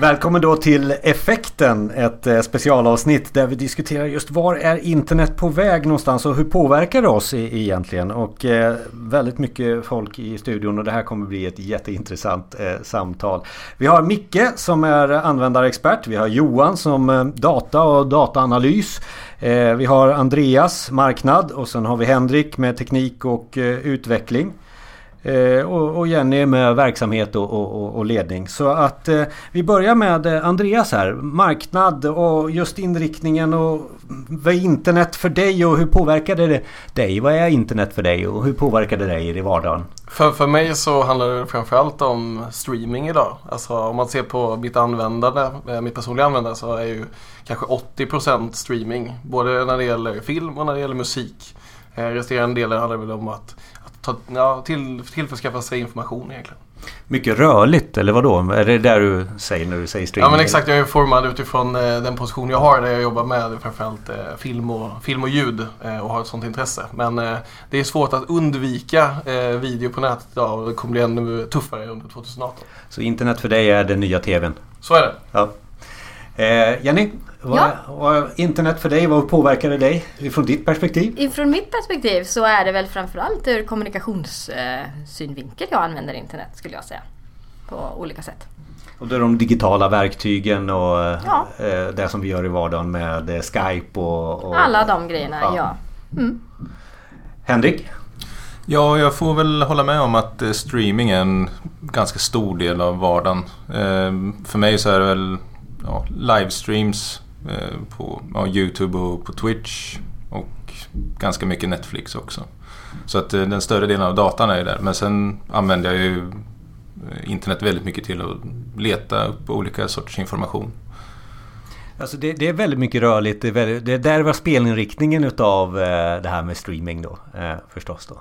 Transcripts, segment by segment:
Välkommen då till Effekten, ett eh, specialavsnitt där vi diskuterar just var är internet på väg någonstans och hur påverkar det oss egentligen? Och eh, väldigt mycket folk i studion och det här kommer bli ett jätteintressant eh, samtal. Vi har Micke som är användarexpert, vi har Johan som data och dataanalys. Vi har Andreas marknad och sen har vi Henrik med teknik och utveckling. Eh, och, Jenny med verksamhet och, och, och ledning. Så att eh, vi börjar med eh, Andreas här. Marknad och just inriktningen och vad är internet för dig och hur påverkade det dig? Vad är internet för dig och hur påverkar det dig i vardagen? För, för mig så handlar det framförallt om streaming idag. Alltså om man ser på mitt användande, eh, mitt personliga användande så är ju kanske 80% streaming. Både när det gäller film och när det gäller musik. Resterande delen handlar väl om att ta, ja, till, tillförskaffa sig information egentligen. Mycket rörligt eller vadå? Är det där du säger när du säger streaming? Ja men exakt, jag är formad utifrån eh, den position jag har där jag jobbar med framförallt eh, film, och, film och ljud eh, och har ett sånt intresse. Men det är svårt att undvika video på nätet idag och det kommer bli ännu tuffare under 2018. Så internet för dig är den nya TVn? Så är det. Ja. Eh, Jenny, vad, ja. vad, internet för dig, vad påverkar det dig från ditt perspektiv? Ifrån mitt perspektiv så är det väl framförallt ur kommunikationssynvinkel jag använder internet skulle jag säga. På olika sätt. Och det är de digitala verktygen och ja. Eh, det som vi gör i vardagen med eh, Skype och... och Alla de grejerna, ja. ja. Mm. Henrik? Ja, jag får väl hålla med om att eh, streaming är en ganska stor del av vardagen. För mig så är det väl ja, livestreams eh, på ja, Youtube och på Twitch och ganska mycket Netflix också. Så att eh, den större delen av datan är ju där. Men sen använder jag ju eh, internet väldigt mycket till att leta upp olika sorters information. Alltså det, det, är väldigt mycket rörligt. Det är, väldigt, det är där var spelinriktningen utav eh, det här med streaming då. Eh, förstås då.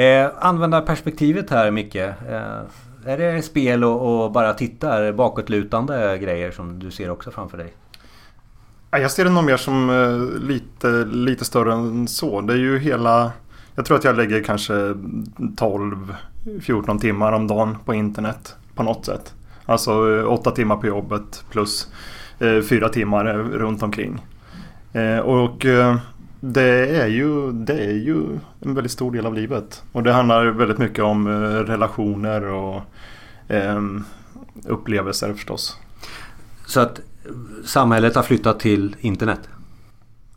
Eh, användarperspektivet här Micke. Eh, är det spel och, och bara tittar, bakåtlutande grejer som du ser också framför dig? Jag ser det nog mer som eh, lite, lite större än så. Det är ju hela... Jag tror att jag lägger kanske 12-14 timmar om dagen på internet på något sätt. Alltså eh, 8 timmar på jobbet plus eh, 4 timmar runt omkring. Och det är, ju, det är ju en väldigt stor del av livet. Och det handlar väldigt mycket om relationer och eh, upplevelser förstås. Så att samhället har flyttat till internet?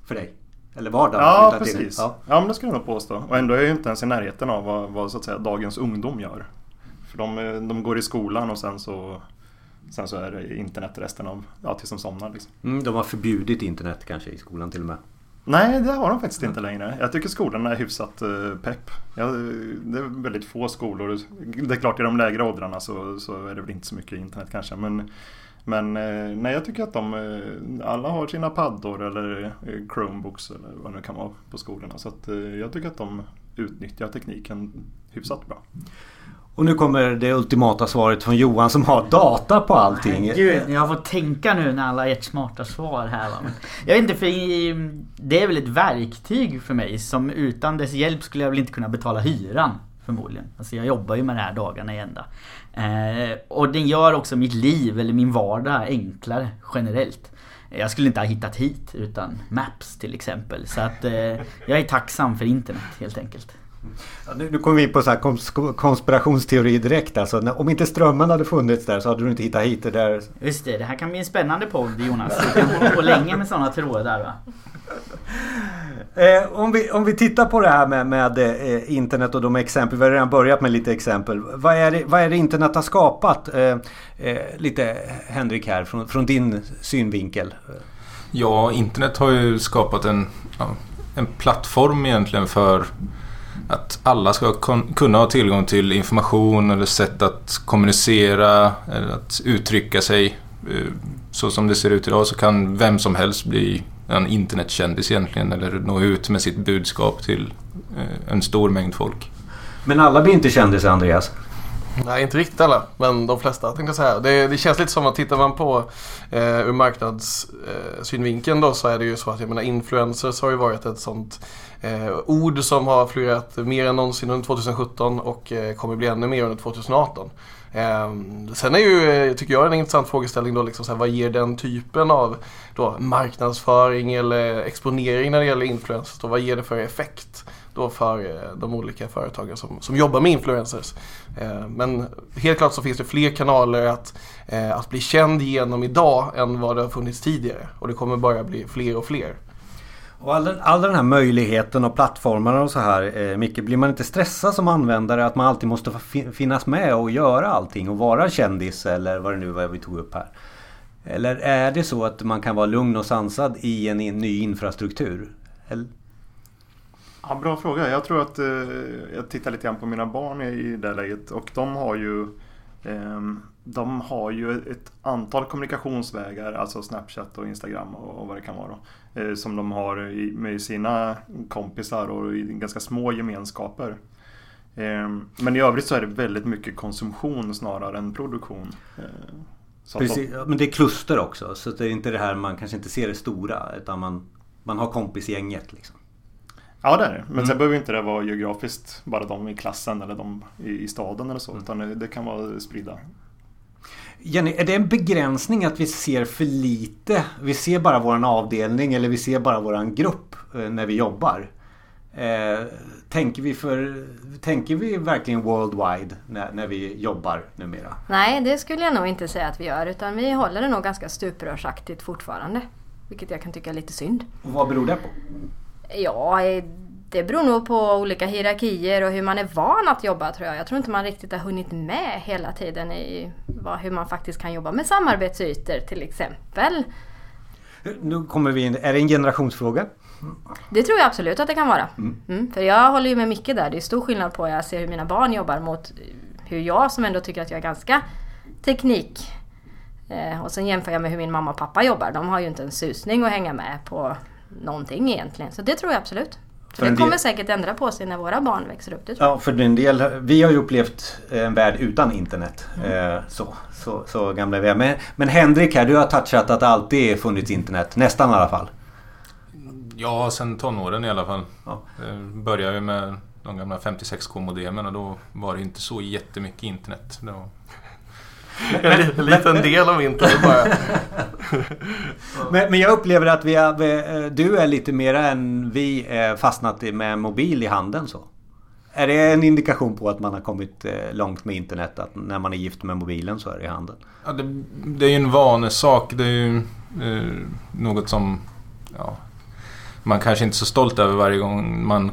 För dig? Eller vardagen ja, har precis. till? Ja. ja, men det skulle jag nog påstå. Och ändå är jag inte ens i närheten av vad, vad så att säga, dagens ungdom gör. För de, de går i skolan och sen så Sen så är det internet resten av, ja tills de somnar liksom. Mm, de har förbjudit internet kanske i skolan till och med. Nej, det har de faktiskt inte längre. Jag tycker skolan är hyfsat eh, pepp. Ja, det är väldigt få skolor. Det är klart i de lägre åldrarna så, så är det väl inte så mycket internet kanske. Men, men eh, nej, jag tycker att de eh, alla har sina paddor eller Chromebooks eller vad det nu kan vara på skolorna. Så att, jag tycker att de utnyttjar tekniken hyfsat bra. Och nu kommer det ultimata svaret från Johan som har data på allting. Gud, jag får tänka nu när alla gett smarta svar här va. Jag vet inte, för det är väl ett verktyg för mig som utan dess hjälp skulle jag väl inte kunna betala hyran. Förmodligen. Alltså jag jobbar ju med det här dagarna i ända. Eh, och den gör också mitt liv, eller min vardag, enklare generellt. Jag skulle inte ha hittat hit utan Maps till exempel. Så att eh, jag är tacksam för internet helt enkelt. Ja, nu, nu kommer vi in på så här konspirationsteori direkt. Alltså, när, om inte strömmen hade funnits där så hade du inte hittat hit det där. Just det, det här kan bli en spännande podd Jonas. Du kan hålla på länge med sådana trådar va? Eh, om, vi, om vi tittar på det här med, med eh, internet och de exempel. Vi har redan börjat med lite exempel. Vad är det, vad är det internet har skapat? Eh, eh lite Henrik här från, från din synvinkel. Ja, internet har ju skapat en, en plattform egentligen för att alla ska kunna ha tillgång till information eller sätt att kommunicera eller att uttrycka sig. Eh, så som det ser ut idag så kan vem som helst bli en internetkändis egentligen eller nå ut med sitt budskap till eh, en stor mängd folk. Men alla blir inte kändisar Andreas? Nej, inte riktigt alla, men de flesta tänkte jag säga. Det, det känns lite som att tittar man på eh, ur marknadssynvinkeln eh, då så är det ju så att jag menar influencers har ju varit ett sånt eh, ord som har florerat mer än någonsin under 2017 och eh, kommer bli ännu mer under 2018. Eh, sen är ju, eh, tycker jag, en intressant frågeställning då liksom så här, vad ger den typen av då, marknadsföring eller exponering när det gäller influencers? Då, vad ger det för effekt? då för eh, de olika företagen som, som jobbar med influencers. Eh, men helt klart så finns det fler kanaler att, eh, att bli känd genom idag än vad det har funnits tidigare. Och det kommer bara bli fler och fler. Och all, den, all den här möjligheten och plattformarna och så här eh, Micke, blir man inte stressad som användare att man alltid måste finnas med och göra allting och vara kändis eller vad det nu var vi tog upp här? Eller är det så att man kan vara lugn och sansad i en, en ny infrastruktur? Eller? Ja, bra fråga. Jag tror att eh, jag tittar lite grann på mina barn i det läget och de har ju eh, Ehm, de har ju ett antal kommunikationsvägar, alltså Snapchat och Instagram och, vad det kan vara. Då, eh, som de har med sina kompisar och i ganska små gemenskaper. Ehm, men i övrigt så är det väldigt mycket konsumtion snarare än produktion. Eh, Precis, men det är kluster också så det är inte det här man kanske inte ser det stora utan man, man har kompisgänget liksom. Ja det är det. Men mm. sen behöver inte det vara geografiskt bara de i klassen eller de i, i staden eller så. Mm. Utan det kan vara spridda. Jenny, är det en begränsning att vi ser för lite? Vi ser bara våran avdelning eller vi ser bara våran grupp eh, när vi jobbar. Eh, tänker, vi för, tänker vi verkligen worldwide när, när vi jobbar numera? Nej, det skulle jag nog inte säga att vi gör. Utan vi håller det nog ganska stuprörsaktigt fortfarande. Vilket jag kan tycka är lite synd. Och vad beror det på? Ja, det beror nog på olika hierarkier och hur man är van att jobba tror jag. Jag tror inte man riktigt har hunnit med hela tiden i vad, hur man faktiskt kan jobba med samarbetsytor till exempel. Nu kommer vi in, är det en generationsfråga? Det tror jag absolut att det kan vara. Mm. Mm, för jag håller ju med Micke där. Det är stor skillnad på jag ser hur mina barn jobbar mot hur jag som ändå tycker att jag är ganska teknik eh, och sen jämför jag med hur min mamma och pappa jobbar. De har ju inte en susning att hänga med på någonting egentligen. Så det tror jag absolut. För det kommer del... säkert ändra på sig när våra barn växer upp. Det tror ja, för din del. Vi har ju upplevt en värld utan internet. Mm. Så, så, så gamla vi är. Men, men Henrik här, du har touchat att det alltid funnits internet. Nästan i alla fall. Ja, sen tonåren i alla fall. Ja. Det började ju med de gamla 56k modemen och då var det inte så jättemycket internet. Då en liten del av internet bara. men, men, jag upplever att vi är, du är lite mer än vi fastnat med mobil i handen så. Är det en indikation på att man har kommit eh, långt med internet? Att när man är gift med mobilen så är det i handen? Ja, det, det är ju en vanesak. Det är ju eh, något som ja, man kanske inte är så stolt över varje gång man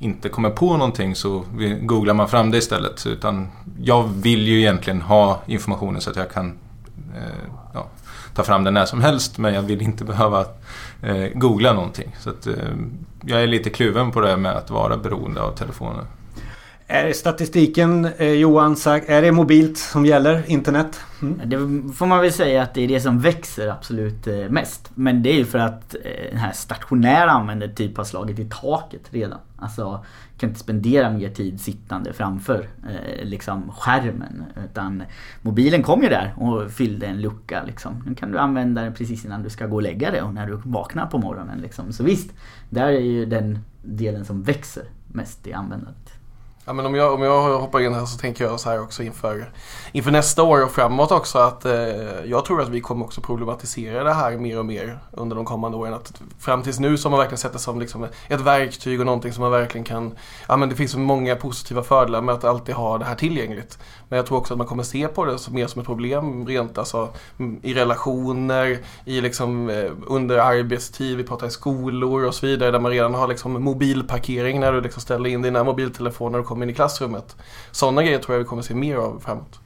inte kommer på någonting så googlar man fram det istället. Utan jag vill ju egentligen ha informationen så att jag kan eh, ja, ta fram den när som helst men jag vill inte behöva eh, googla någonting. Så att, eh, jag är lite kluven på det med att vara beroende av telefonen. Är statistiken eh, Johan, är det mobilt som gäller? Internet? Mm. Det får man väl säga att det är det som växer absolut eh, mest. Men det är ju för att eh, den här stationära användandet typ har slagit i taket redan. Alltså kan inte spendera mer tid sittande framför eh, liksom skärmen. Utan mobilen kom ju där och fyllde en lucka liksom. Nu kan du använda den precis innan du ska gå och lägga dig och när du vaknar på morgonen liksom. Så visst, där är ju den delen som växer mest i användandet. Ja, men om, jag, om jag hoppar in här så tänker jag så här också inför, inför nästa år och framåt också att eh, jag tror att vi kommer också problematisera det här mer och mer under de kommande åren. Att fram tills nu så har man verkligen sett det som liksom ett verktyg och någonting som man verkligen kan... Ja men det finns så många positiva fördelar med att alltid ha det här tillgängligt. Men jag tror också att man kommer se på det mer som ett problem rent alltså mm, i relationer, i liksom eh, under arbetstid, vi pratar i skolor och så vidare där man redan har liksom mobilparkering när du liksom ställer in dina mobiltelefoner och kommer in i klassrummet. Sådana grejer tror jag vi kommer se mer av framåt.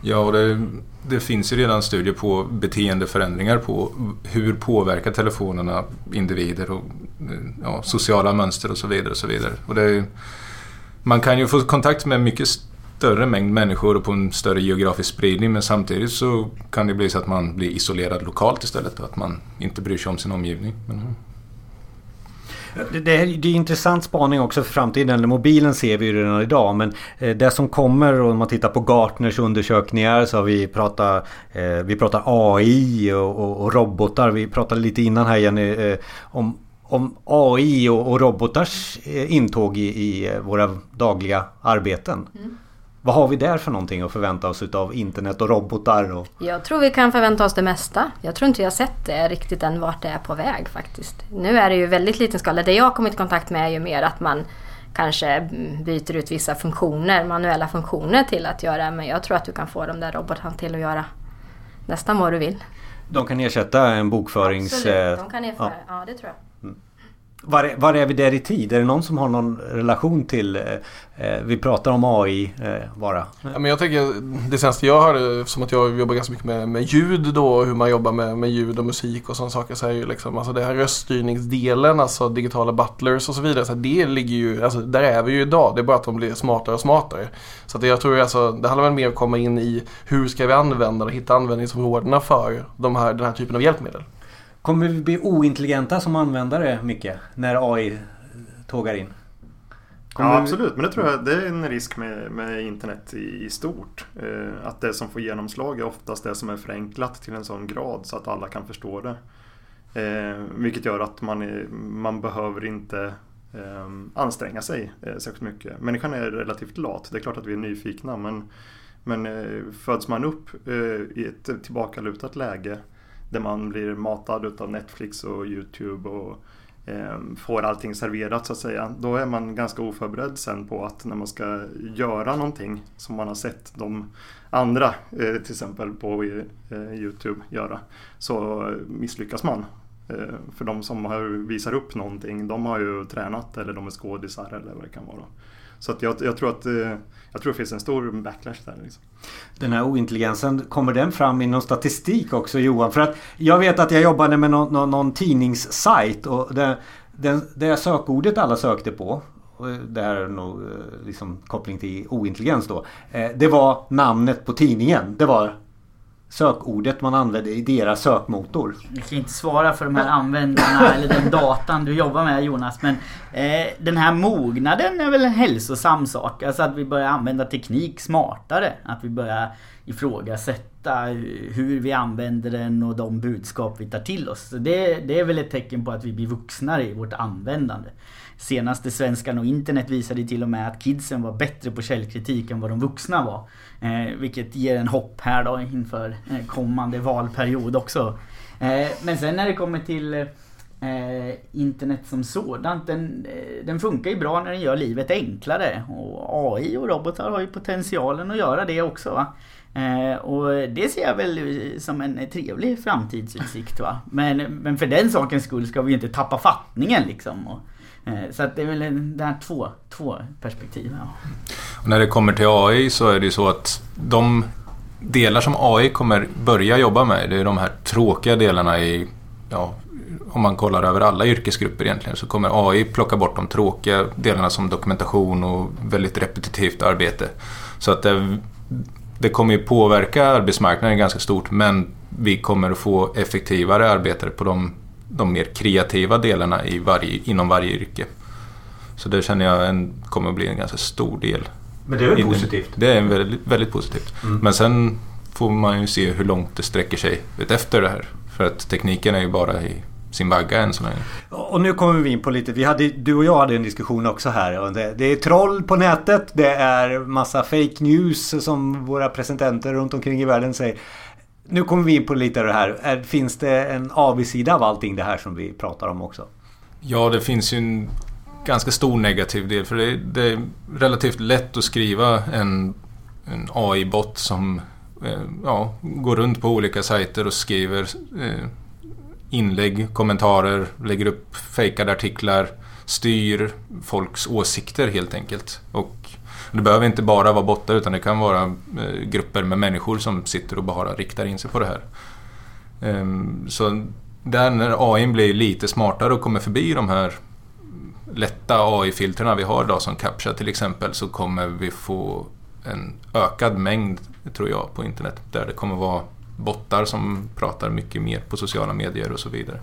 Ja, och det, det, finns ju redan studier på beteendeförändringar på hur påverkar telefonerna individer och eh, ja, sociala mönster och så vidare. Och så vidare. Och det, man kan ju få kontakt med mycket större mängd människor och på en större geografisk spridning men samtidigt så kan det bli så att man blir isolerad lokalt istället och att man inte bryr sig om sin omgivning. Men, Det, är, det är intressant spaning också för framtiden. Mobilen ser vi ju redan idag men eh, det som kommer om man tittar på Gartners undersökningar så har vi pratat eh, Vi pratar AI och, och, och, robotar. Vi pratade lite innan här Jenny eh, om, om AI och, och robotars eh, intåg i, i, våra dagliga arbeten. Mm. Vad har vi där för någonting att förvänta oss utav internet och robotar? Och... Jag tror vi kan förvänta oss det mesta. Jag tror inte jag sett det riktigt än vart det är på väg faktiskt. Nu är det ju väldigt liten skala. Det jag har kommit i kontakt med är ju mer att man kanske byter ut vissa funktioner, manuella funktioner till att göra. Men jag tror att du kan få de där robotarna till att göra nästan vad du vill. De kan ersätta en bokförings... Absolut, de kan ersätta, ja. ja det tror jag. Var, var är vi där i tid? Är det någon som har någon relation till... Eh, eh vi pratar om AI eh, bara. Ja, men jag tänker, det senaste jag hörde, eh, som att jag jobbar ganska mycket med, med ljud då, hur man jobbar med, med ljud och musik och sådana saker, så är ju liksom, alltså det här röststyrningsdelen, alltså digitala butlers och så vidare, så det ligger ju, alltså där är vi ju idag, det är bara att de blir smartare och smartare. Så att jag tror alltså, det handlar väl mer om att komma in i hur ska vi använda och hitta användningsområdena för de här, den här typen av hjälpmedel. Kommer vi bli ointelligenta som användare mycket när AI tågar in? Kommer ja absolut, men det tror jag det är en risk med, med internet i, i stort. Eh, att det som får genomslag är oftast det som är förenklat till en sån grad så att alla kan förstå det. Eh, vilket gör att man, är, man behöver inte eh, anstränga sig eh, särskilt mycket. Människan är relativt lat, det är klart att vi är nyfikna men, men eh, föds man upp eh, i ett tillbakalutat läge där man blir matad utav Netflix och Youtube och eh, får allting serverat så att säga. Då är man ganska oförberedd sen på att när man ska göra någonting som man har sett de andra, eh, till exempel på eh, Youtube, göra. Så misslyckas man. Eh, för de som har, visar upp någonting, de har ju tränat eller de är skådisar eller vad det kan vara. Så att jag, jag tror att eh, jag tror det finns en stor backlash där. Liksom. Den här ointelligensen, kommer den fram i någon statistik också Johan? För att jag vet att jag jobbade med någon, någon, någon tidningssajt och det, det, det sökordet alla sökte på det här är nog eh, liksom koppling till ointelligens då. Eh, det var namnet på tidningen. Det var sökordet man använde i deras sökmotor. Jag kan inte svara för de här användarna eller den datan du jobbar med Jonas. Men eh, den här mognaden är väl en hälsosam sak. Alltså att vi börjar använda teknik smartare. Att vi börjar ifrågasätta hur vi använder den och de budskap vi tar till oss. Så det, det är väl ett tecken på att vi blir vuxnare i vårt användande. Senaste Svenskan och internet visade till och med att kidsen var bättre på källkritik än vad de vuxna var. Eh, vilket ger en hopp här då inför eh, kommande valperiod också. Eh, men sen när det kommer till eh, internet som sådant, den, eh, den funkar ju bra när den gör livet enklare. Och AI och robotar har ju potentialen att göra det också. Va? Eh, och det ser jag väl eh, som en trevlig framtidsutsikt. Va? Men, men för den sakens skull ska vi inte tappa fattningen liksom. Och, Eh, Eh, så att det är väl det här två, två perspektiv. Ja. när det kommer till AI så är det ju så att de delar som AI kommer börja jobba med, det är de här tråkiga delarna i, ja, om man kollar över alla yrkesgrupper egentligen, så kommer AI plocka bort de tråkiga delarna som dokumentation och väldigt repetitivt arbete. Så att det, det kommer ju påverka arbetsmarknaden ganska stort, men vi kommer att få effektivare arbetare på de de mer kreativa delarna i varje, inom varje yrke. Så det känner jag en, kommer att bli en ganska stor del. Men det är väl positivt? Det är väldigt, väldigt positivt. Mm. Men sen får man ju se hur långt det sträcker sig efter det här. För att tekniken är ju bara i sin vagga än så länge. Och nu kommer vi in på lite, vi hade, du och jag hade en diskussion också här. Det, det är troll på nätet, det är massa fake news som våra presententer runt omkring i världen säger. Nu kommer vi in på lite av det här. Finns det en avigsida av allting det här som vi pratar om också? Ja, det finns ju en ganska stor negativ del. För det, det är relativt lätt att skriva en, en AI-bot som eh, ja, går runt på olika sajter och skriver eh, inlägg, kommentarer, lägger upp fejkade artiklar, styr folks åsikter helt enkelt. Och det behöver inte bara vara bottar utan det kan vara eh, grupper med människor som sitter och bara riktar in sig på det här. Ehm, så där när AI blir lite smartare och kommer förbi de här lätta AI-filtrerna vi har idag som Captcha till exempel så kommer vi få en ökad mängd, tror jag, på internet där det kommer vara bottar som pratar mycket mer på sociala medier och så vidare.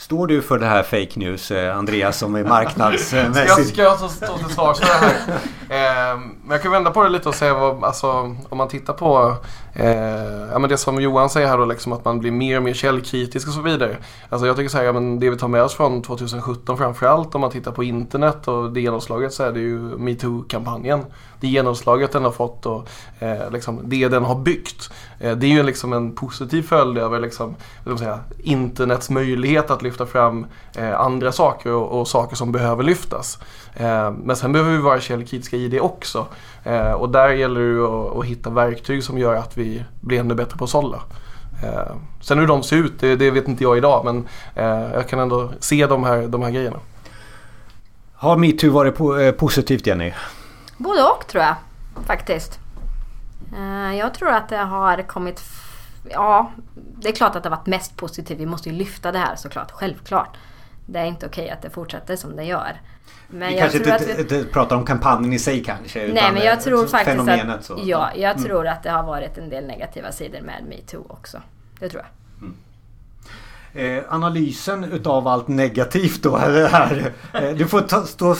Står du för det här fake news, eh, Andreas, som är marknadsmässigt? Jag ska jag stå till svars för det här? Eh, men jag kan vända på det lite och säga vad, alltså, om man tittar på eh, ja, men det som Johan säger här då, liksom att man blir mer och mer källkritisk och så vidare. Alltså jag tycker så här, ja, men det vi tar med oss från 2017 framförallt om man tittar på internet och det genomslaget så är det ju metoo-kampanjen. Det genomslaget den har fått och eh, liksom, det den har byggt. Eh, det är ju liksom en positiv följd över liksom, säga, internets möjlighet att lyfta fram eh, andra saker och, och, saker som behöver lyftas. Eh, men sen behöver vi vara källkritiska i det också. Eh, och där gäller det att, hitta verktyg som gör att vi blir ännu bättre på att sålla. Eh, sen hur de ser ut, det, vet inte jag idag men jag kan ändå se de här, de här grejerna. Har metoo varit po positivt Jenny? Både och tror jag faktiskt. Jag tror att det har kommit... Ja, det är klart att det har varit mest positivt. Vi måste ju lyfta det här såklart, självklart. Det är inte okej att det fortsätter som det gör. Men vi kanske inte, vi... pratar om kampanjen i sig kanske. Nej men jag tror faktiskt att... Så. Ja, jag mm. tror att det har varit en del negativa sidor med metoo också. Det tror jag. Mm. Eh, analysen utav allt negativt då här. Eh, du får ta, stå,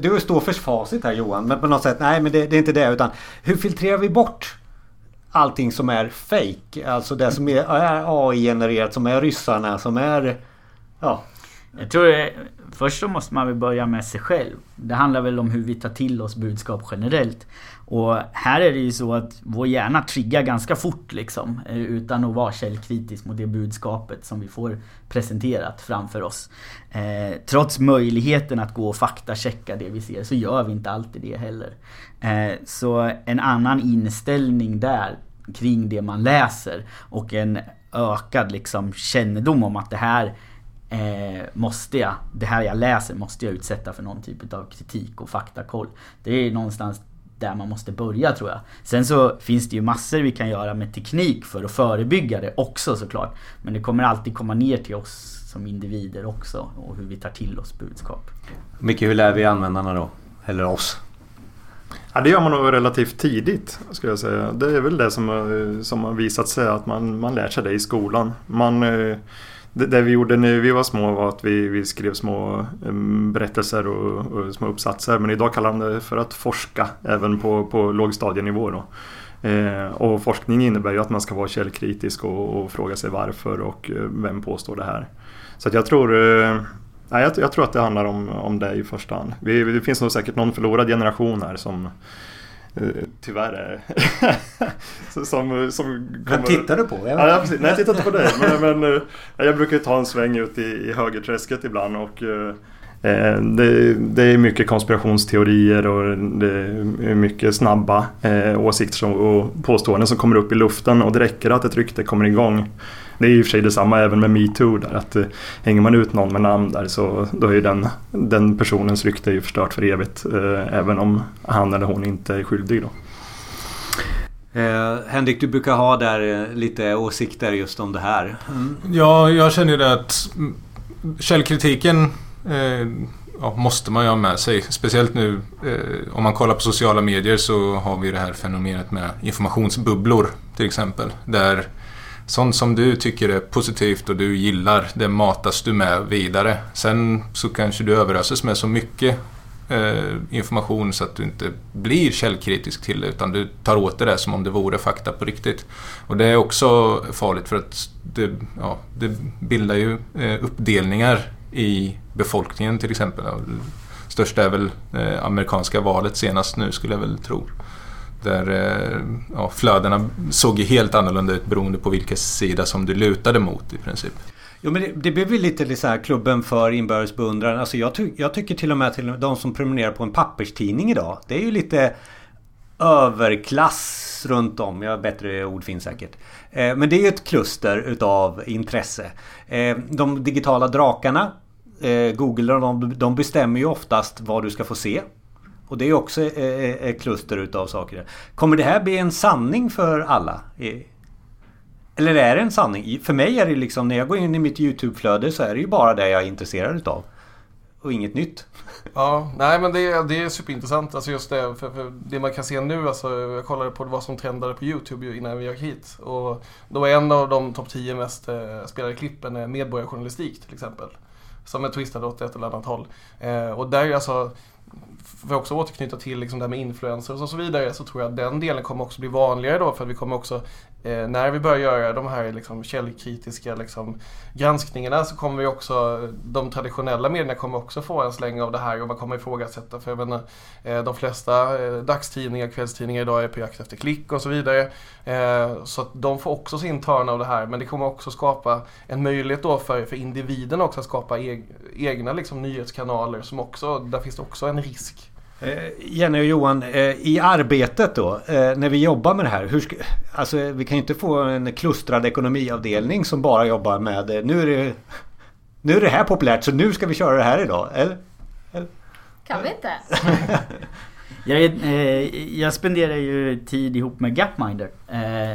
du står för facit här Johan. Men på något sätt, nej men det, det är inte det. Utan hur filtrerar vi bort allting som är fake? Alltså det som är, är AI-genererat, som är ryssarna, som är... Ja. Jag tror först så måste man väl börja med sig själv. Det handlar väl om hur vi tar till oss budskap generellt. Och här är det ju så att vår hjärna triggar ganska fort liksom. Eh, utan att vara källkritisk mot det budskapet som vi får presenterat framför oss. Eh, trots möjligheten att gå och faktachecka det vi ser så gör vi inte alltid det heller. Eh, så en annan inställning där kring det man läser och en ökad liksom kännedom om att det här eh, måste jag, det här jag läser måste jag utsätta för någon typ av kritik och faktakoll. Det är någonstans där man måste börja tror jag. Sen så finns det ju massor vi kan göra med teknik för att förebygga det också såklart. Men det kommer alltid komma ner till oss som individer också och hur vi tar till oss budskap. Mycket hur lär vi användarna då? Eller oss? Ja, det gör man nog relativt tidigt skulle jag säga. Det är väl det som, som har visat sig att man, man lär sig det i skolan. Man eh, det, det, vi gjorde när vi var små var att vi, vi skrev små berättelser och, och, små uppsatser. Men idag kallar de det för att forska även på, på lågstadienivå. Då. Eh, och forskning innebär ju att man ska vara källkritisk och, och fråga sig varför och eh, vem påstår det här. Så att jag tror eh, Nej, jag, jag, tror att det handlar om, om det i första hand. Vi, det finns nog säkert någon förlorad generation här som tyvärr. som, som kommer... Tittar du på? Jag ja, precis. Nej, jag tittar inte på dig. Men, men, eh, jag brukar ta en sväng ut i, i högerträsket ibland. Och, eh, det, det, är mycket konspirationsteorier och det är mycket snabba eh, åsikter och påståenden som kommer upp i luften. Och det räcker att ett rykte kommer igång det är i och för sig detsamma även med metoo där att eh, hänger man ut någon med namn där så då är den, den personens rykte ju förstört för evigt eh, även om han eller hon inte är skyldig då. Eh, Henrik, du brukar ha där eh, lite åsikter just om det här. Mm. Ja, jag känner ju det att källkritiken eh, ja, måste man ju ha med sig. Speciellt nu eh, om man kollar på sociala medier så har vi det här fenomenet med informationsbubblor till exempel. Där sånt som du tycker är positivt och du gillar, det matas du med vidare. Sen så kanske du överöses med så mycket eh, information så att du inte blir källkritisk till det utan du tar åt det där som om det vore fakta på riktigt. Och det är också farligt för att det, ja, det bildar ju eh, uppdelningar i befolkningen till exempel. Största är väl eh, amerikanska valet senast nu skulle jag väl tro. Där eh, ja, flödena såg ju helt annorlunda ut beroende på vilken sida som du lutade mot i princip. Jo men det, det blev ju lite så här klubben för inbördes beundran. Alltså jag, ty jag, tycker till och med till de som prenumererar på en papperstidning idag. Det är ju lite överklass runt om. Ja, bättre ord finns säkert. Eh, men det är ju ett kluster utav intresse. Eh, de digitala drakarna eh, Google de, de bestämmer ju oftast vad du ska få se. Och det är också eh, eh, ett kluster utav saker. Kommer det här bli en sanning för alla? Eller är det en sanning? För mig är det liksom när jag går in i mitt YouTube-flöde så är det ju bara det jag är intresserad utav. och inget nytt. Ja, nej men det, det är superintressant. Alltså just det, för, för det man kan se nu, alltså, jag kollade på vad som trendade på YouTube innan vi gick hit. Och då var en av de topp 10 mest eh, spelade klippen medborgarjournalistik till exempel. Som är twistad åt ett eller annat håll. Eh, och där alltså för att också återknyta till liksom det här med influencers och så vidare så tror jag att den delen kommer också bli vanligare då för att vi kommer också eh, när vi börjar göra de här liksom källkritiska liksom, granskningarna så kommer vi också de traditionella medierna kommer också få en släng av det här och man kommer ifrågasätta. För jag menar eh, de flesta eh, dagstidningar, kvällstidningar idag är på jakt efter klick och så vidare. Eh, så att de får också sin törn av det här. Men det kommer också skapa en möjlighet då för, för individen också att skapa eg, egna liksom, nyhetskanaler som också, där finns det också en risk. Jenny och Johan, eh, i arbetet då, eh, när vi jobbar med det här. Hur ska, alltså, vi kan ju inte få en klustrad ekonomiavdelning som bara jobbar med nu är det, nu är det här populärt så nu ska vi köra det här idag. Eller? Eller? Kan vi inte? jag, jag spenderar ju tid ihop med Gapminder,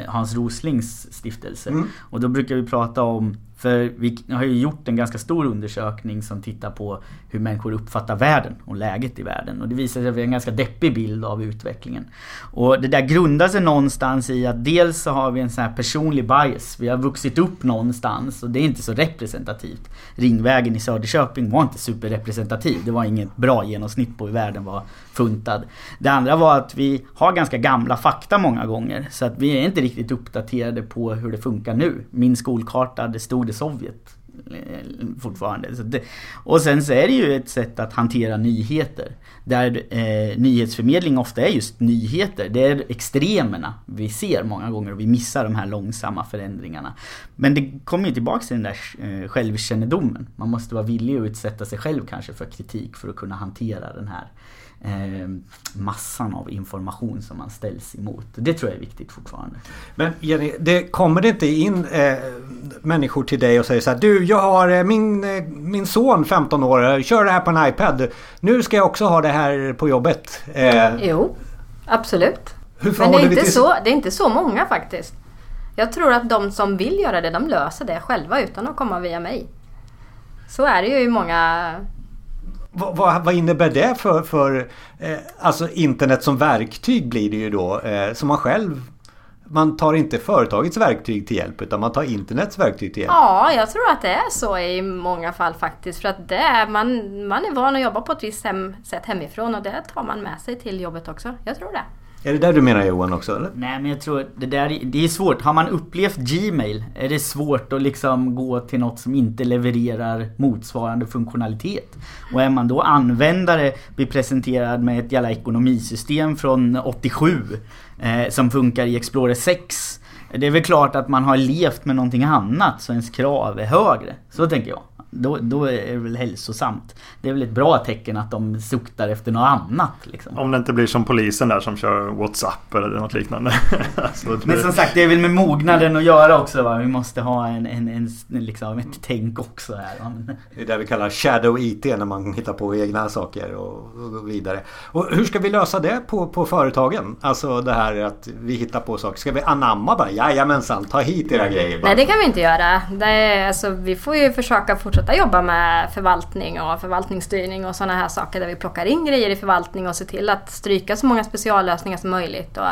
Hans Roslings stiftelse. Mm. Och då brukar vi prata om för vi har ju gjort en ganska stor undersökning som tittar på hur människor uppfattar världen och läget i världen. Och det visar sig att vi har en ganska deppig bild av utvecklingen. Och det där grundar sig någonstans i att dels så har vi en sån här personlig bias. Vi har vuxit upp någonstans och det är inte så representativt. Ringvägen i Söderköping var inte superrepresentativ. Det var inget bra genomsnitt på hur världen var funtad. Det andra var att vi har ganska gamla fakta många gånger. Så att vi är inte riktigt uppdaterade på hur det funkar nu. Min skolkarta, det stod det Sovjet eh, fortfarande. Det, och sen så är det ju ett sätt att hantera nyheter. Där eh, nyhetsförmedling ofta är just nyheter. Det är extremerna vi ser många gånger och vi missar de här långsamma förändringarna. Men det kommer ju tillbaka till den där eh, självkännedomen. Man måste vara villig att utsätta sig själv kanske för kritik för att kunna hantera den här eh, massan av information som man ställs emot. Det tror jag är viktigt fortfarande. Men Jenny, det kommer det inte in eh, människor till dig och säger så här Du, jag har eh, min, eh, min son 15 år, kör det här på en iPad. Nu ska jag också ha det här på jobbet. Eh, jo, absolut. Men det är, inte till... så, det är inte så många faktiskt. Jag tror att de som vill göra det, de löser det själva utan att komma via mig. Så är det ju i många vad, vad, innebär det för, för eh, alltså internet som verktyg blir det ju då. Eh, som man själv man tar inte företagets verktyg till hjälp utan man tar internets verktyg till hjälp. Ja, jag tror att det är så i många fall faktiskt. För att det är, man, man är van att jobba på ett visst hem, sätt hemifrån och det tar man med sig till jobbet också. Jag tror det. Är det där du menar Johan också eller? Nej men jag tror det där det är svårt. Har man upplevt Gmail är det svårt att liksom gå till något som inte levererar motsvarande funktionalitet. Och är man då användare blir presenterad med ett jävla ekonomisystem från 87 eh, som funkar i Explorer 6. Det är väl klart att man har levt med någonting annat så ens krav är högre. Så tänker jag då, då är det väl hälsosamt. Det är väl ett bra tecken att de suktar efter något annat. Liksom. Om det inte blir som polisen där som kör WhatsApp eller något liknande. alltså, Men som sagt, det är väl med mognaden att göra också. Va? Vi måste ha en, en, en, liksom ett tänk också här. Det är det vi kallar shadow IT när man hittar på egna saker och, och vidare. Och hur ska vi lösa det på, på företagen? Alltså det här att vi hittar på saker. Ska vi anamma bara? Jajamensan, ta hit era grejer. Bara. Nej, det kan vi inte göra. Det är, alltså, vi får ju försöka fortsätta fortsätta jobba med förvaltning och förvaltningsstyrning och sådana här saker där vi plockar in grejer i förvaltning och ser till att stryka så många speciallösningar som möjligt. Och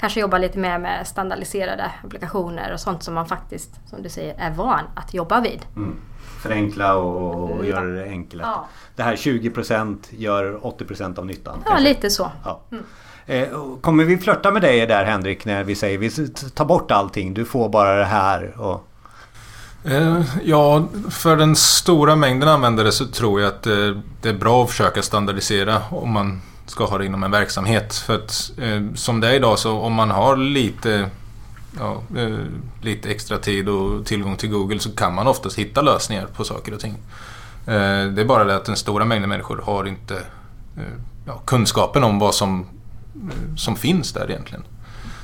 kanske jobba lite mer med standardiserade applikationer och sånt som man faktiskt, som du säger, är van att jobba vid. Mm. Förenkla och, och göra det enkelt. Ja. Det här 20% gör 80% av nyttan. Ja, kanske. lite så. Ja. Mm. Eh, kommer vi flörta med dig där Henrik när vi säger vi tar bort allting, du får bara det här? Och... Eh, ja, för den stora mängden användare så tror jag att eh, det är bra att försöka standardisera om man ska ha det inom en verksamhet. För att eh, som det är idag så om man har lite, ja, lite extra tid och tillgång till Google så kan man oftast hitta lösningar på saker och ting. Det är bara det att den stora mängden människor har inte ja, kunskapen om vad som, som finns där egentligen.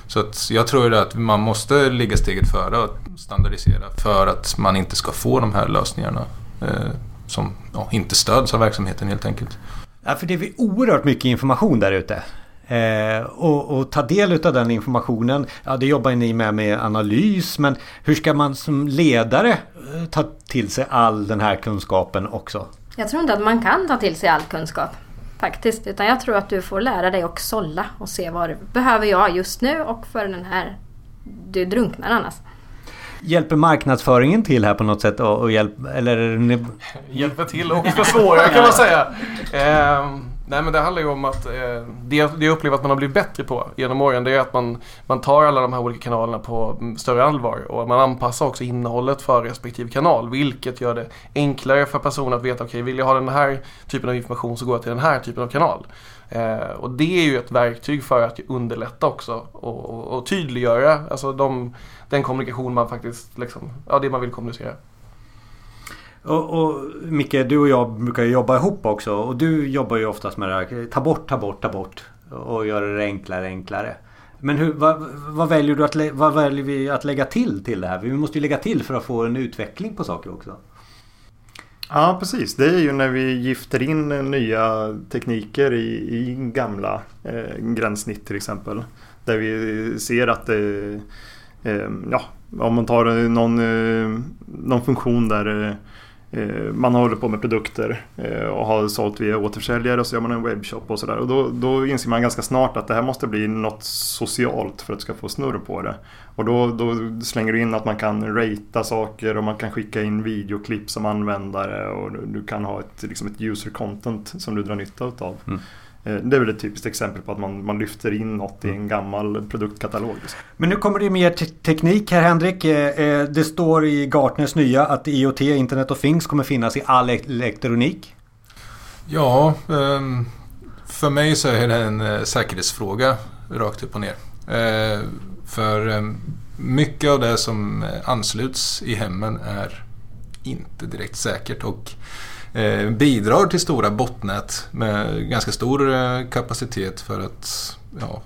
Så att jag tror att man måste ligga steget före och standardisera för att man inte ska få de här lösningarna eh, som ja, inte stöds av verksamheten helt enkelt. Ja, för det är oerhört mycket information där ute. Eh, och, och, ta del av den informationen. Ja, det jobbar ni med med analys. Men hur ska man som ledare eh, ta till sig all den här kunskapen också? Jag tror inte att man kan ta till sig all kunskap. Faktiskt. Utan jag tror att du får lära dig att sålla och se vad behöver jag just nu och för den här... Du drunknar annars. Hjälper marknadsföringen till här på något sätt? Och, och hjälp, eller... Hjälper till och försvårar kan man säga. Eh, Nej men det handlar ju om att eh, det, det jag upplever att man har blivit bättre på genom åren det är att man, man tar alla de här olika kanalerna på större allvar och man anpassar också innehållet för respektive kanal vilket gör det enklare för personer att veta okej okay, vill jag ha den här typen av information så går jag till den här typen av kanal. Eh, och det är ju ett verktyg för att underlätta också och, och, och tydliggöra alltså de, den kommunikation man faktiskt, liksom, ja det man vill kommunicera. Och, och Micke, du och jag brukar jobba ihop också. Och du jobbar ju oftast med det här. Ta bort, ta bort, ta bort. Och göra det enklare, enklare. Men hur, vad, vad, väljer du att, vad väljer vi att lägga till till det här? Vi måste ju lägga till för att få en utveckling på saker också. Ja precis, det är ju när vi gifter in nya tekniker i, i gamla eh, gränssnitt till exempel. Där vi ser att det, eh, Eh, ja, om man tar någon, eh, någon funktion där eh, eh, man håller på med produkter eh, och har sålt via återförsäljare och så gör man en webbshop och sådär. Och då, då inser man ganska snart att det här måste bli något socialt för att du ska få snurr på det. Och då, då slänger du in att man kan ratea saker och man kan skicka in videoklipp som användare och du kan ha ett, liksom ett user content som du drar nytta av. Mm. Eh, det är väl ett typiskt exempel på att man, man lyfter in något i en mm. gammal produktkatalog. Men nu kommer det mer te teknik här Henrik. Eh, eh, det står i Gartners nya att IoT, Internet of Things, kommer finnas i all elektronik. Ja, ehm, för mig så är det en säkerhetsfråga rakt upp och ner. För ehm, mycket av det som ansluts i hemmen är inte direkt säkert och Eh, bidrar till stora botnät med ganska stor eh, kapacitet för att ja,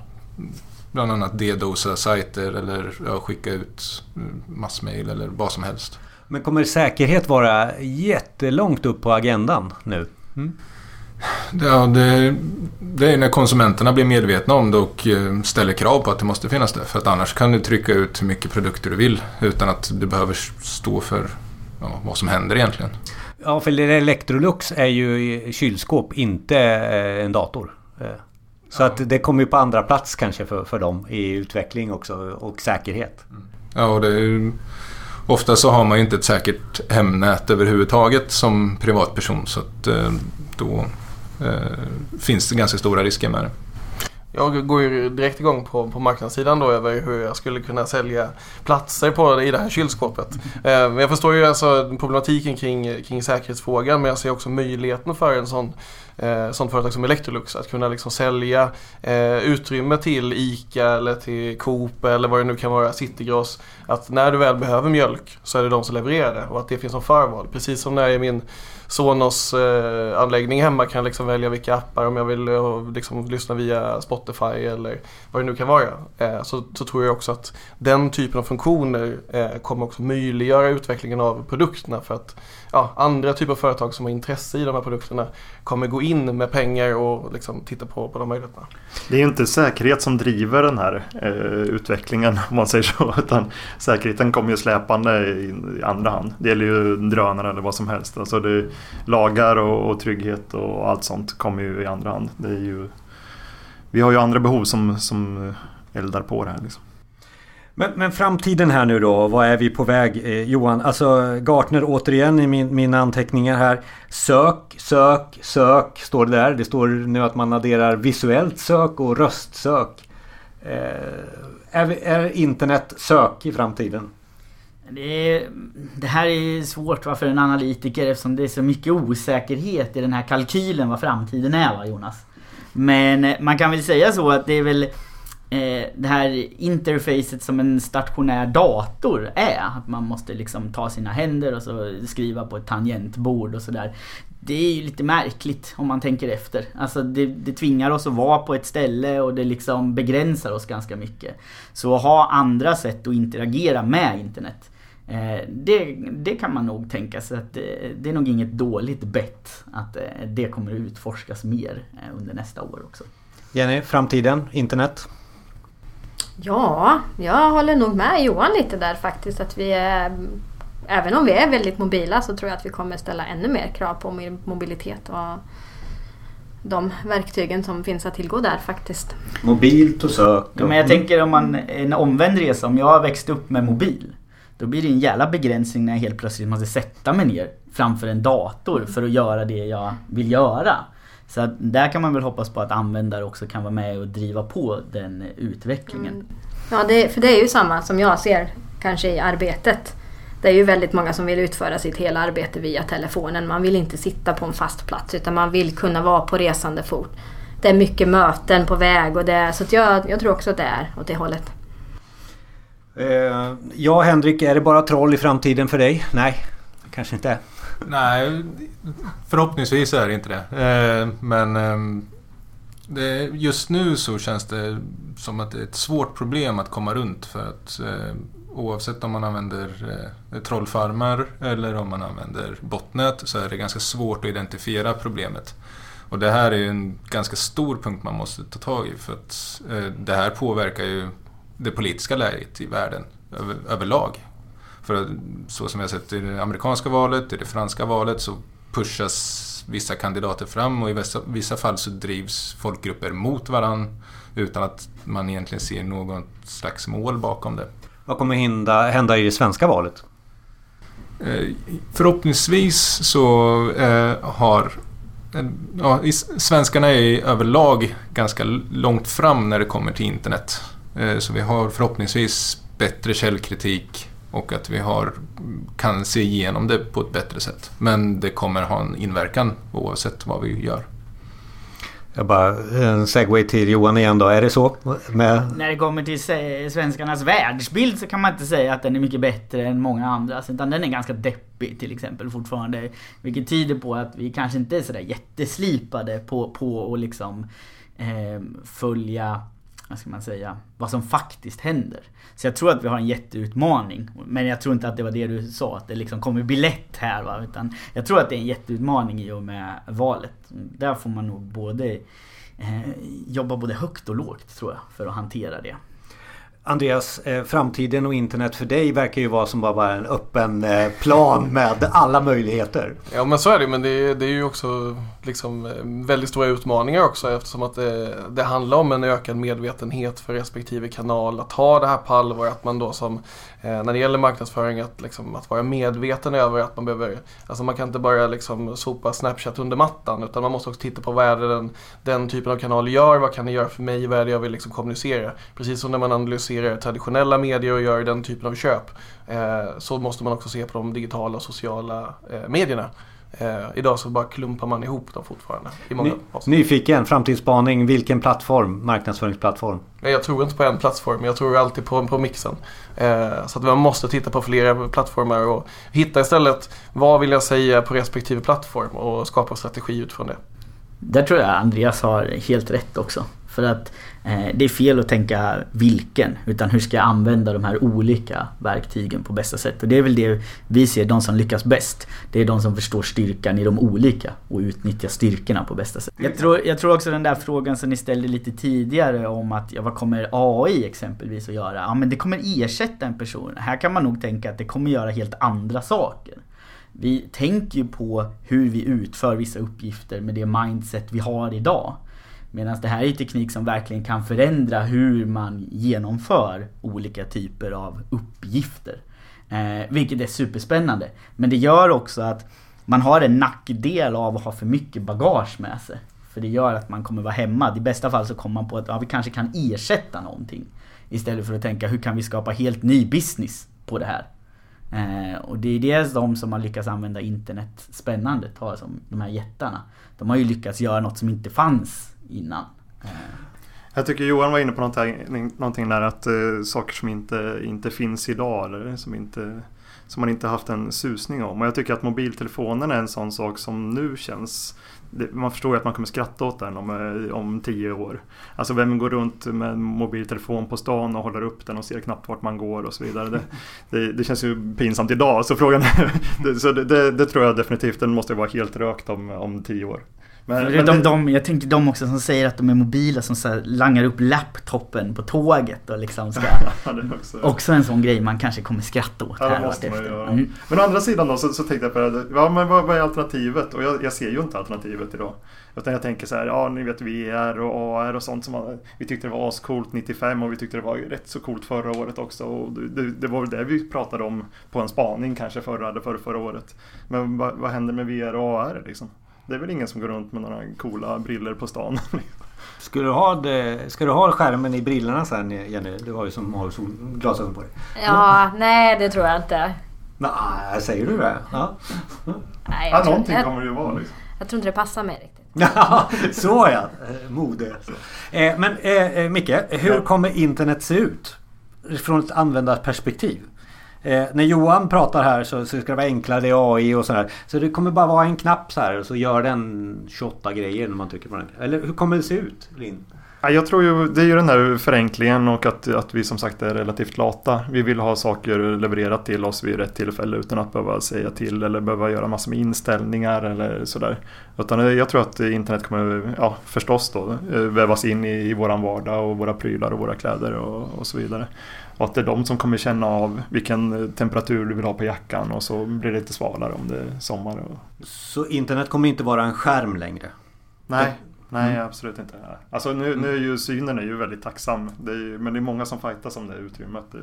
bland annat dedosa sajter eller ja, skicka ut mm, massmail eller vad som helst. Men kommer säkerhet vara jättelångt upp på agendan nu? Mm? Ja, det, det, är när konsumenterna blir medvetna om det och eh, ställer krav på att det måste finnas det. För att annars kan du trycka ut hur mycket produkter du vill utan att du behöver stå för ja, vad som händer egentligen. Ja, för Electrolux är ju kylskåp, inte eh, en dator. Eh, så ja. att det kommer ju på andra plats kanske för, för dem i utveckling också och säkerhet. Mm. Ja, och det är, ofta så har man ju inte ett säkert hemnät överhuvudtaget som privatperson så att eh, då eh, finns det ganska stora risker med det. Jag går ju direkt igång på, på marknadssidan då över hur jag skulle kunna sälja platser på, i det här kylskåpet. Eh, jag förstår ju alltså problematiken kring, kring säkerhetsfrågan men jag ser också möjligheten för en sån eh, sånt företag som Electrolux att kunna liksom sälja eh, utrymme till ICA eller till Coop eller vad det nu kan vara, Citygross. Att när du väl behöver mjölk så är det de som levererar det och att det finns som förval. Precis som när jag i min Sonos eh, anläggning hemma kan jag liksom välja vilka appar om jag vill och liksom lyssna via Spotify eller vad det nu kan vara. Eh, så, så, tror jag också att den typen av funktioner eh, kommer också möjliggöra utvecklingen av produkterna för att ja, andra typer av företag som har intresse i de här produkterna kommer gå in med pengar och liksom titta på, på de möjligheterna. Det är ju inte säkerhet som driver den här eh, utvecklingen om man säger så. Utan säkerheten kommer ju släpande i, i andra hand. Det gäller ju drönare eller vad som helst. Alltså det, lagar och, och trygghet och allt sånt kommer ju i andra hand. Det är ju, vi har ju andra behov som, som eh, eldar på det här. Liksom. Men, men, framtiden här nu då, vad är vi på väg eh, Johan? Alltså Gartner återigen i min, mina anteckningar här. Sök, sök, sök står det där. Det står nu att man adderar visuellt sök och röstsök. Eh, är, är internet sök i framtiden? Det, är, det, här är svårt för en analytiker eftersom det är så mycket osäkerhet i den här kalkylen vad framtiden är va Jonas? Men eh, man kan väl säga så att det är väl eh, det här interfacet som en stationär dator är. Att man måste liksom ta sina händer och så skriva på ett tangentbord och sådär. Det är ju lite märkligt om man tänker efter. Alltså det, det tvingar oss att vara på ett ställe och det liksom begränsar oss ganska mycket. Så att ha andra sätt att interagera med internet. Eh, det, det, kan man nog tänka sig att det, det är nog inget dåligt bett att eh, det kommer utforskas mer under nästa år också. Jenny, framtiden, internet? Ja, jag håller nog med Johan lite där faktiskt att vi är även om vi är väldigt mobila så tror jag att vi kommer ställa ännu mer krav på mobilitet och de verktygen som finns att tillgå där faktiskt. Mobilt och sök. Ja, men jag tänker om man en omvänd resa, om jag har växt upp med mobil. Då blir det en jävla begränsning när jag helt plötsligt måste sätta mig ner framför en dator för att göra det jag vill göra. Så att där kan man väl hoppas på att användare också kan vara med och driva på den utvecklingen. Mm. Ja, det, för det är ju samma som jag ser kanske i arbetet. Det är ju väldigt många som vill utföra sitt hela arbete via telefonen. Man vill inte sitta på en fast plats utan man vill kunna vara på resande fot. Det är mycket möten på väg och det, så jag, jag tror också att det är åt det hållet. Eh, ja Henrik, är det bara troll i framtiden för dig? Nej, kanske inte. Nej, förhoppningsvis är det inte det. Eh, men ehm, just nu så känns det som att det är ett svårt problem att komma runt för att eh, oavsett om man använder eh, trollfarmar eller om man använder bottnät så är det ganska svårt att identifiera problemet. Och det här är en ganska stor punkt man måste ta tag i för att det här påverkar ju det politiska läget i världen över, överlag. För så som har sett i det amerikanska valet, i det franska valet så pushas vissa kandidater fram och i vissa, vissa fall så drivs folkgrupper mot varann utan att man egentligen ser något slags mål bakom det. Vad kommer hända, hända i det svenska valet? Eh, förhoppningsvis så eh, har ja, svenskarna är överlag ganska långt fram när det kommer till internet. Eh, så vi har förhoppningsvis bättre källkritik och att vi har, kan se igenom det på ett bättre sätt. Men det kommer ha en inverkan oavsett vad vi gör. Jag bara en segway till Johan igen då. Är det så? Med... När det kommer till svenskarnas världsbild så kan man inte säga att den är mycket bättre än många andra. Utan den är ganska deppig till exempel fortfarande. Vilket tyder på att vi kanske inte är sådär jätteslipade på, på att liksom eh, följa vad ska man säga, vad som faktiskt händer. Så jag tror att vi har en jätteutmaning. Men jag tror inte att det var det du sa, att det liksom kommer bli lätt här. Va? Utan jag tror att det är en jätteutmaning i och med valet. Där får man nog både eh, jobba både högt och lågt tror jag, för att hantera det. Andreas, eh, framtiden och internet för dig verkar ju vara som bara en öppen eh, plan med alla möjligheter. Ja men så är det men det är, det är ju också liksom eh, väldigt stora utmaningar också eftersom att det, det, handlar om en ökad medvetenhet för respektive kanal. Att ta det här på allvar, att man då som när det gäller marknadsföring att, liksom, att vara medveten över att man behöver, alltså man kan inte bara liksom sopa Snapchat under mattan utan man måste också titta på vad är det den, den typen av kanal gör, vad kan det göra för mig, vad är det jag vill liksom kommunicera. Precis som när man analyserar traditionella medier och gör den typen av köp eh, så måste man också se på de digitala och sociala eh, medierna. Eh, idag så bara klumpar man ihop dem fortfarande. I många Ny, nyfiken, framtidsspaning. Vilken plattform? Marknadsföringsplattform? Jag tror inte på en plattform. Jag tror alltid på, på mixen. Eh, så att man måste titta på flera plattformar och hitta istället vad vill jag säga på respektive plattform och skapa strategi utifrån det. Där tror jag Andreas har helt rätt också. För att eh, Eh, det är fel att tänka vilken, utan hur ska jag använda de här olika verktygen på bästa sätt. Och det är väl det vi ser, de som lyckas bäst. Det är de som förstår styrkan i de olika och utnyttjar styrkorna på bästa sätt. Jag tror, jag tror också den där frågan som ni ställde lite tidigare om att ja, vad kommer AI exempelvis att göra? Ja men det kommer ersätta en person. Här kan man nog tänka att det kommer göra helt andra saker. Vi tänker ju på hur vi utför vissa uppgifter med det mindset vi har idag. Medan det här är teknik som verkligen kan förändra hur man genomför olika typer av uppgifter. Eh, vilket är superspännande. Men det gör också att man har en nackdel av att ha för mycket bagage med sig. För det gör att man kommer vara hemma. I bästa fall så kommer man på att ja, vi kanske kan ersätta någonting. Istället för att tänka hur kan vi skapa helt ny business på det här. Eh, och det är dels de som har lyckats använda internet spännande ta som de här jättarna. De har ju lyckats göra något som inte fanns innan. Jag tycker Johan var inne på någonting, någonting där att uh, saker som inte, inte finns idag eller som, inte, som man inte haft en susning om. Och jag tycker att mobiltelefonen är en sån sak som nu känns man förstår ju att man kommer skratta åt den om, eh, om tio år. Alltså vem går runt med mobiltelefon på stan och håller upp den och ser knappt vart man går och så vidare. Det, det, det känns ju pinsamt idag så frågan är, så det, det, det, tror jag definitivt, den måste vara helt rökt om, om tio år. Men, men det, de, jag tänker de också som säger att de är mobila som så här langar upp laptopen på tåget och liksom ska... ja, det är också, Också en sån grej man kanske kommer skratta åt Ja, här måste man göra. Mm. Men å andra sidan då så, så tänkte jag på det. Ja, men vad, vad är alternativet? Och jag, jag ser ju inte alternativet idag. Utan jag tänker så här, ja ni vet VR och AR och sånt som man, vi tyckte det var ascoolt 95 och vi tyckte det var rätt så coolt förra året också. Och det, det, det var väl det vi pratade om på en spaning kanske förra eller förra, förra året. Men vad, vad händer med VR och AR liksom? Det är väl ingen som går runt med några coola briller på stan. Ska du ha, det, ska du ha skärmen i brillorna sen Jenny? Du har ju som har solglasögon på dig. Ja, nej det tror jag inte. Nej, säger du det? Ja. Nej, ja, jag, tror, någonting jag, kommer det ju vara liksom. jag tror inte det passar mig riktigt. Ja, så ja. Eh, Mode. Så. Eh, men eh, Micke, hur Ja. kommer internet se ut? Från ett användarperspektiv. Eh, när Johan pratar här så, så ska det vara enklare, det är AI och sådär. Så det kommer bara vara en knapp så här och så gör den 28 grejer när man trycker på den. Eller hur kommer det se ut, Linn? Jag tror ju det är ju den här förenklingen och att, att vi som sagt är relativt lata. Vi vill ha saker levererat till oss vid rätt tillfälle utan att behöva säga till eller behöva göra massor med inställningar eller sådär. Utan eh, jag tror att internet kommer, ja förstås då, eh, vävas in i, i våran vardag och våra prylar och våra kläder och, och så vidare. Och att det är de som kommer känna av vilken temperatur du vill ha på jackan och så blir det lite svalare om det är sommar. Och... Så internet kommer inte vara en skärm längre? Nej, nej absolut inte. Alltså nu, nu är ju synen är ju väldigt tacksam. Det är, ju- men det är många som fightas om det utrymmet. Det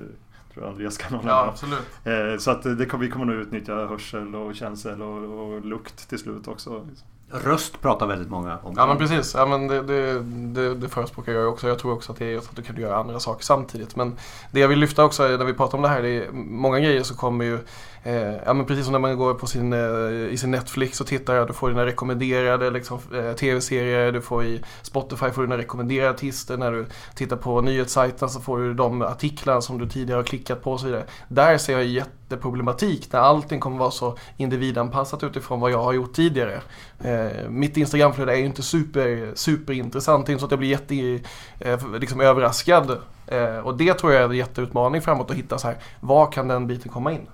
tror jag Andreas kan hålla Ja, absolut. eh, Så att det, vi kommer nog utnyttja hörsel och känsel och, och lukt till slut också. Röst pratar väldigt många om. Ja men precis, ja, men det, det, det, det förespråkar jag också. Jag tror också att det är att du kan göra andra saker samtidigt. Men det jag vill lyfta också är, när vi pratar om det här, det är många grejer så kommer ju eh, Ja men precis som när man går på sin, eh, i sin Netflix och tittar, du får dina rekommenderade liksom, eh, tv-serier, du får i Spotify får du dina rekommenderade artister, när du tittar på nyhetssajten så får du de artiklar som du tidigare har klickat på och så vidare. Där ser jag jätteproblematik när allting kommer vara så individanpassat utifrån vad jag har gjort tidigare. Eh, mitt Instagramflöde är ju inte super, superintressant, det är inte så att jag blir jätte, eh, liksom överraskad. Eh, och det tror jag är en jätteutmaning framåt att hitta så här, var kan den biten komma in?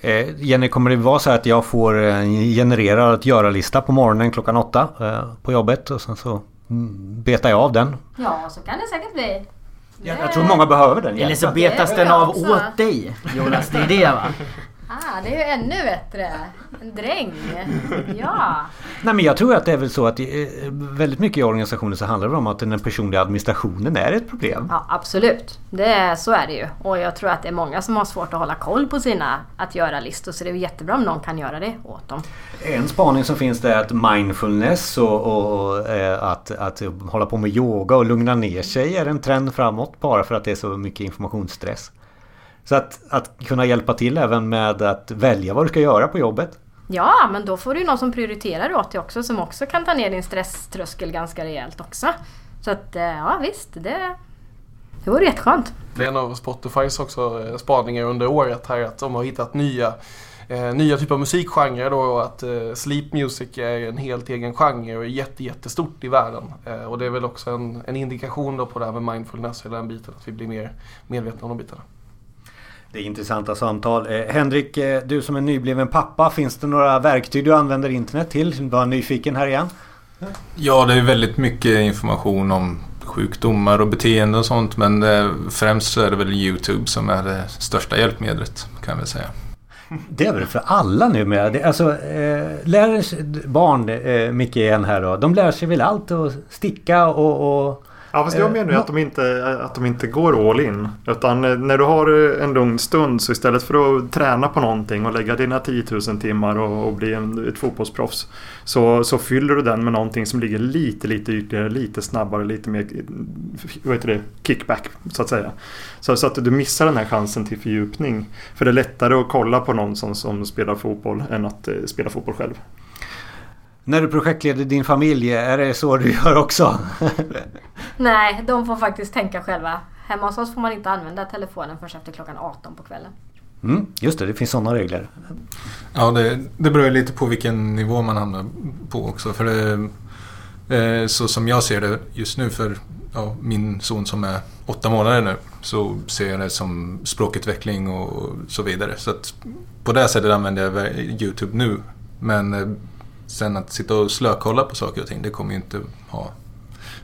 Eh, Jenny, kommer det vara så att jag får en genererad att göra-lista på morgonen klockan åtta eh, på jobbet och sen så mm, betar jag av den? Ja, så kan det säkert bli. Jag, jag tror många behöver den Eller så hjälpen. betas den av åt dig Jonas, det är det va? Ah, det är ju ännu bättre. En dräng. Ja. Nej men jag tror att det är väl så att eh, väldigt mycket i organisationen så handlar det om att den personliga administrationen är ett problem. ja, absolut. Det, så är det ju. Och jag tror att det är många som har svårt att hålla koll på sina att göra-listor. Så det är jättebra om någon kan göra det åt dem. En spaning som finns är att mindfulness och, och eh, att, att hålla på med yoga och lugna ner sig är en trend framåt bara för att det är så mycket informationsstress. Så att, att kunna hjälpa till även med att välja vad du ska göra på jobbet. Ja, men då får du ju någon som prioriterar åt dig också som också kan ta ner din stresströskel ganska rejält också. Så att eh, ja visst, det, det vore jätteskönt. Det är en av Spotifys också eh, spaningar under året här att de har hittat nya eh, nya typer av musikgenrer då och att eh, sleep music är en helt egen genre och är jätte, jättestort i världen. Eh, och det är väl också en, en indikation då på det här med mindfulness och den biten att vi blir mer medvetna om de bitarna. Det är intressanta samtal. Eh, Henrik, eh, du som är nybliven pappa, finns det några verktyg du använder internet till? Var nyfiken här igen. Ja, det är väldigt mycket information om sjukdomar och beteenden och sånt men eh, främst så är det väl Youtube som är det största hjälpmedlet kan väl säga. Det är väl för alla nu med. Det, alltså, eh, lär barn, eh, Micke igen här då. De lär sig väl allt och sticka och... och Ja fast jag menar ju att de, inte, att de inte går all in. Utan eh, när du har en lugn stund så istället för att träna på någonting och lägga dina 10 000 timmar och, och bli en, ett fotbollsproffs. Så, så fyller du den med någonting som ligger lite, lite ytligare, lite snabbare, lite mer vad heter det, kickback så att säga. Så, så att du missar den här chansen till fördjupning. För det är lättare att kolla på någon som, som spelar fotboll än att eh, spela fotboll själv. när du projektleder din familj, är det så du gör också? Nej, de får faktiskt tänka själva. Hemma hos oss får man inte använda telefonen förrän efter klockan 18 på kvällen. Mm, just det, det finns sådana regler. Ja, det, det beror lite på vilken nivå man hamnar på också. För det, eh, så som jag ser det just nu för ja, min son som är åtta månader nu så ser jag det som språkutveckling och så vidare. Så att på det sättet använder jag Youtube nu. Men eh, Sen att sitta och slökolla på saker och ting, det kommer ju inte ha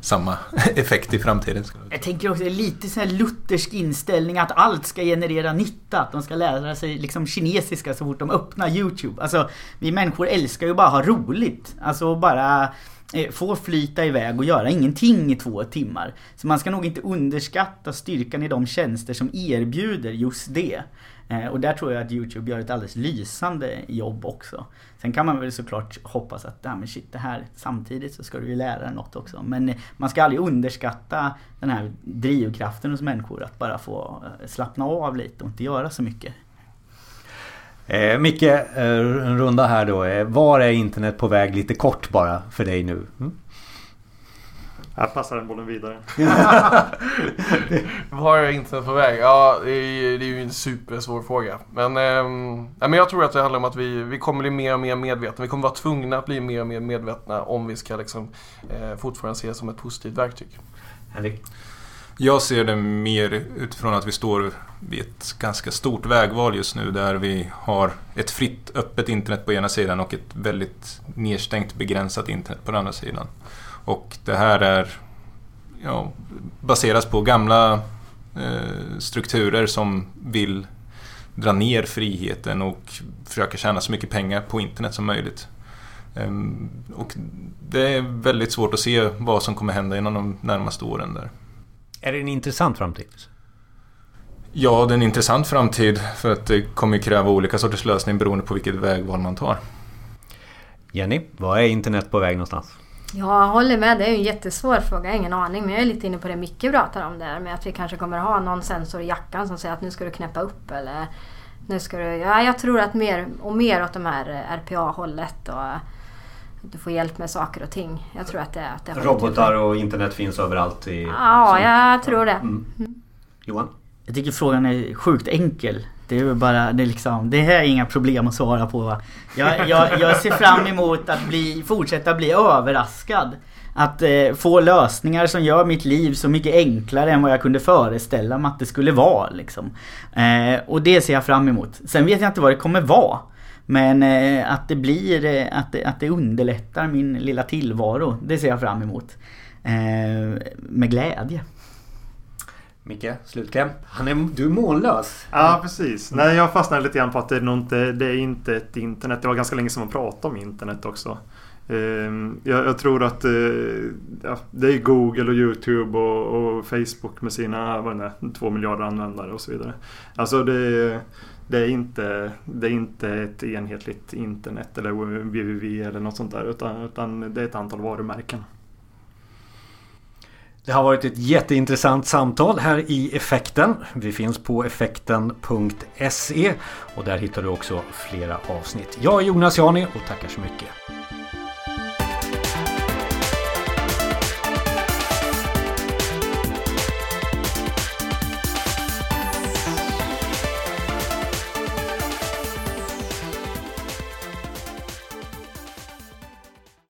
samma effekt i framtiden. Jag tänker också, lite sån här luthersk inställning att allt ska generera nytta. Att de ska lära sig liksom kinesiska så fort de öppnar YouTube. Alltså, vi människor älskar ju bara ha roligt. Alltså bara eh, få flyta iväg och göra ingenting i två timmar. Så man ska nog inte underskatta styrkan i de tjänster som erbjuder just det. Eh, och där tror jag att Youtube gör ett alldeles lysande jobb också. Sen kan man väl såklart hoppas att, ah, men shit det här samtidigt så ska du ju lära dig något också. Men eh, man ska aldrig underskatta den här drivkraften hos människor att bara få eh, slappna av lite och inte göra så mycket. Eh, Micke, en runda här då. Var är internet på väg lite kort bara för dig nu? Mm? Jag passar den bollen vidare. Var är internet på väg? Ja, det är, det är ju en supersvår fråga. Men, eh, men jag tror att det handlar om att vi, vi kommer bli mer och mer medvetna. Vi kommer vara tvungna att bli mer och mer medvetna om vi ska liksom, eh, fortfarande se det som ett positivt verktyg. Henrik? Jag ser det mer utifrån att vi står vid ett ganska stort vägval just nu där vi har ett fritt öppet internet på ena sidan och ett väldigt nedstängt begränsat internet på den andra sidan. Och det här är ja, baseras på gamla eh, strukturer som vill dra ner friheten och försöka tjäna så mycket pengar på internet som möjligt. Um, och det är väldigt svårt att se vad som kommer hända inom de närmaste åren där. Är det en intressant framtid? Ja, det är en intressant framtid för att det kommer kräva olika sorters lösning beroende på vilket vägval man tar. Jenny, var är internet på väg någonstans? Jag håller med, det är en jättesvår fråga, jag har ingen aning. Men jag är lite inne på det Micke pratar om där med att vi kanske kommer ha någon sensor i jackan som säger att nu ska du knäppa upp eller nu ska du... Ja, jag tror att mer och mer åt de här RPA-hållet och att du får hjälp med saker och ting. Jag tror att det, att det Robotar och internet finns överallt i... Ja, jag tror det. Mm. Mm. Johan? Jag tycker frågan är sjukt enkel. Det är bara, det är liksom, det här är inga problem att svara på. Jag, jag, jag ser fram emot att bli, fortsätta bli överraskad. Att eh, få lösningar som gör mitt liv så mycket enklare än vad jag kunde föreställa mig att det skulle vara. Liksom. Eh, och det ser jag fram emot. Sen vet jag inte vad det kommer vara. Men eh, att det blir, eh, att, det, att det underlättar min lilla tillvaro, det ser jag fram emot. Eh, med glädje. Micke, slutkläm. Han är, du är mållös. Ja, precis. Nej, jag fastnade lite grann på att det är, nog inte, det är inte ett internet. Det var ganska länge sedan man pratade om internet också. Ehm, jag, jag tror att eh, ja, det är Google och YouTube och, och Facebook med sina vad det är, två miljarder användare och så vidare. Alltså det, det, är inte, det är inte ett enhetligt internet eller www eller något sånt där utan, utan det är ett antal varumärken. Det har varit ett jätteintressant samtal här i Effekten. Vi finns på effekten.se och där hittar du också flera avsnitt. Jag är Jonas Jani och tackar så mycket.